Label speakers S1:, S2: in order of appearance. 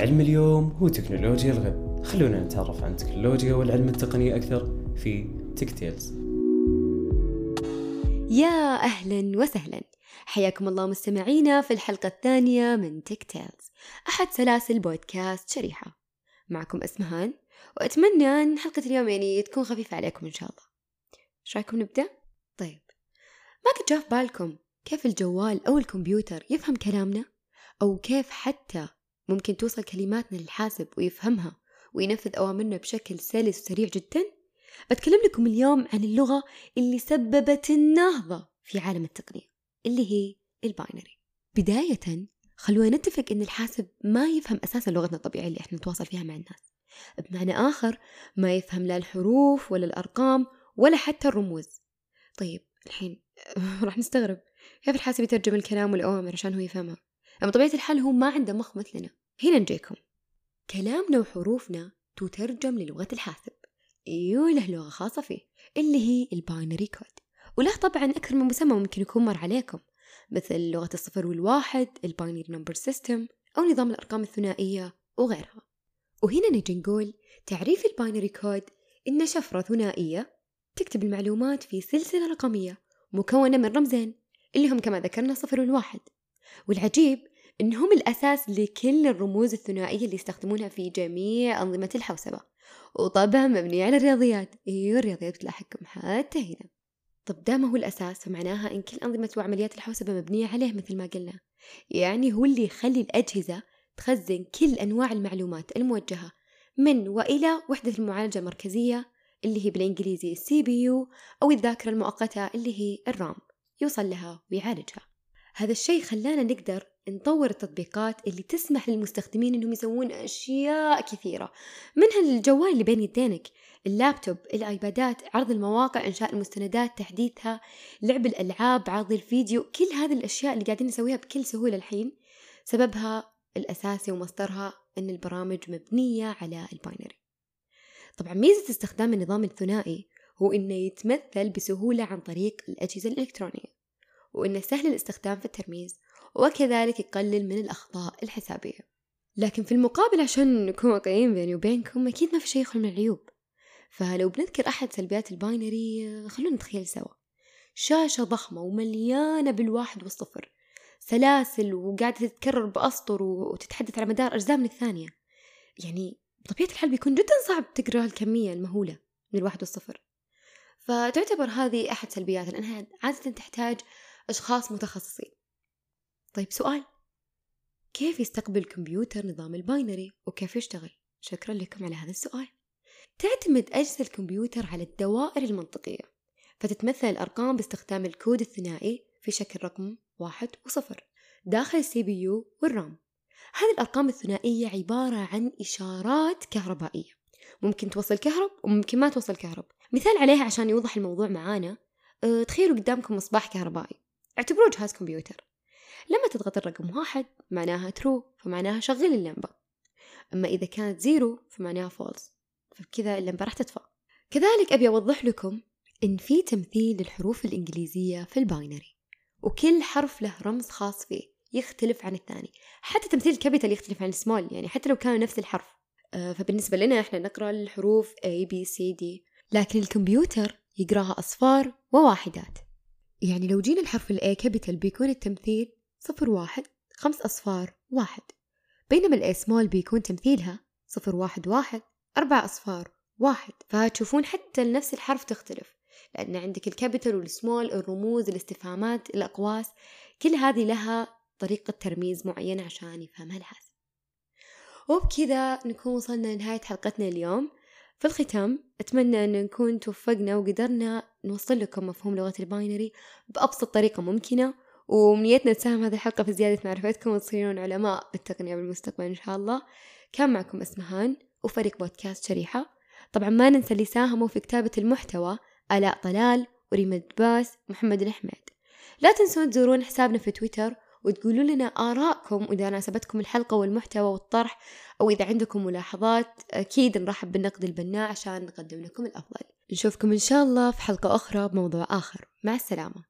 S1: علم اليوم هو تكنولوجيا الغد خلونا نتعرف عن التكنولوجيا والعلم التقني أكثر في Tech Tales
S2: يا أهلا وسهلا. حياكم الله مستمعينا في الحلقة الثانية من Tech Tales أحد سلاسل بودكاست شريحة. معكم أسمهان وأتمنى أن حلقة اليوم يعني تكون خفيفة عليكم إن شاء الله. إيش رأيكم نبدأ؟ طيب. ما قد جاء في بالكم كيف الجوال أو الكمبيوتر يفهم كلامنا؟ أو كيف حتى ممكن توصل كلماتنا للحاسب ويفهمها وينفذ أوامرنا بشكل سلس وسريع جدا؟ بتكلم لكم اليوم عن اللغة اللي سببت النهضة في عالم التقنية اللي هي الباينري. بداية خلونا نتفق إن الحاسب ما يفهم أساسا لغتنا الطبيعية اللي إحنا نتواصل فيها مع الناس. بمعنى آخر ما يفهم لا الحروف ولا الأرقام ولا حتى الرموز. طيب الحين راح تستغرب. كيف الحاسب يترجم الكلام والأوامر عشان هو يفهمها؟ أما بطبيعة الحال هو ما عنده مخ مثلنا. هنا نجيكم. كلامنا وحروفنا تترجم للغة الحاسب. إيوه له لغة خاصة فيه اللي هي ال binary code. وله طبعا أكثر من مسمى ممكن يكون مر عليكم مثل لغة الصفر والواحد ال binary number system أو نظام الأرقام الثنائية وغيرها. وهنا نجي نقول تعريف ال binary code إن شفرة ثنائية تكتب المعلومات في سلسلة رقمية مكونة من رمزين اللي هم كما ذكرنا صفر والواحد. والعجيب إنهم الأساس لكل الرموز الثنائية اللي يستخدمونها في جميع أنظمة الحوسبة. وطبعا مبنية على الرياضيات. إيوه الرياضيات بتلاحقكم حتى هنا. طب دام هو الأساس فمعناها إن كل أنظمة وعمليات الحوسبة مبنية عليه مثل ما قلنا. يعني هو اللي يخلي الأجهزة تخزن كل أنواع المعلومات الموجهة من وإلى وحدة المعالجة المركزية اللي هي بالإنجليزي ال CPU أو الذاكرة المؤقتة اللي هي ال RAM يوصل لها ويعالجها. هذا الشيء خلانا نقدر نطور التطبيقات اللي تسمح للمستخدمين إنهم يسوون أشياء كثيرة منها الجوال اللي بين يدينك اللابتوب ال iPad ات عرض المواقع إنشاء المستندات تحديثها لعب الألعاب عرض الفيديو كل هذه الأشياء اللي قاعدين نسويها بكل سهولة الحين. سببها الأساسي ومصدرها إن البرامج مبنية على ال binary. طبعا ميزة استخدام النظام الثنائي هو إنه يتمثل بسهولة عن طريق الأجهزة الإلكترونية وإنه سهل الاستخدام في الترميز. وكذلك يقلل من الأخطاء الحسابية. لكن في المقابل عشان نكون واقعيين بيني وبينكم أكيد ما في شيء يخلو من العيوب. فلو بنذكر أحد سلبيات ال binary خلونا نتخيل سوا. شاشة ضخمة ومليانة بالواحد والصفر. سلاسل وقاعدة تتكرر بأسطر وتتحدث على مدار أجزاء من الثانية. يعني بطبيعة الحال بيكون جدا صعب تقرأ الكمية المهولة من الواحد والصفر. فتعتبر هذه أحد سلبياتها لأنها عادة تحتاج أشخاص متخصصين. طيب سؤال. كيف يستقبل الكمبيوتر نظام الباينري؟ وكيف يشتغل؟ شكرا لكم على هذا السؤال. تعتمد أجهزة الكمبيوتر على الدوائر المنطقية فتتمثل الأرقام باستخدام الكود الثنائي في شكل رقم واحد وصفر داخل ال CPU وال RAM. هذه الأرقام الثنائية عبارة عن إشارات كهربائية. ممكن توصل كهرب وممكن ما توصل كهرب. مثال عليها عشان يوضح الموضوع معانا. أه تخيلوا قدامكم مصباح كهربائي. اعتبروه جهاز كمبيوتر. لما تضغط الرقم واحد معناها true فمعناها شغل اللمبة. أما إذا كانت zero فمعناها false فبكذا اللمبة راح تطفى. كذلك أبي أوضح لكم إن في تمثيل للحروف الإنجليزية في ال binary وكل حرف له رمز خاص فيه يختلف عن الثاني. حتى تمثيل ال capital يختلف عن السمول يعني حتى لو كانوا نفس الحرف. آه، فبالنسبة لنا إحنا نقرأ الحروف A B C D. لكن الكمبيوتر يقرأها أصفار وواحدات. يعني لو جينا الحرف ال A capital بيكون التمثيل صفر واحد خمس أصفار واحد. بينما الأي سمول بيكون تمثيلها صفر واحد واحد. أربع أصفار واحد. فتشوفون حتى نفس الحرف تختلف لأن عندك ال capital وال small الرموز الاستفهامات الأقواس كل هذه لها طريقة ترميز معينة عشان يفهمها الحاسب. وبكذا نكون وصلنا لنهاية حلقتنا اليوم. في الختام أتمنى أن نكون توفقنا وقدرنا نوصل لكم مفهوم لغة ال binary بأبسط طريقة ممكنة. ونيتنا تساهم هذه الحلقة في زيادة معرفتكم وتصيرون علماء بالتقنية بالمستقبل إن شاء الله. كان معكم أسمهان وفريق بودكاست شريحة. طبعا ما ننسى اللي ساهموا في كتابة المحتوى آلاء طلال وريمة باس ومحمد الحميد لا تنسون تزورون حسابنا في تويتر وتقولوا لنا آراءكم وإذا ناسبتكم الحلقة والمحتوى والطرح أو إذا عندكم ملاحظات أكيد نرحب بالنقد البناء عشان نقدم لكم الأفضل. نشوفكم إن شاء الله في حلقة أخرى بموضوع آخر. مع السلامة.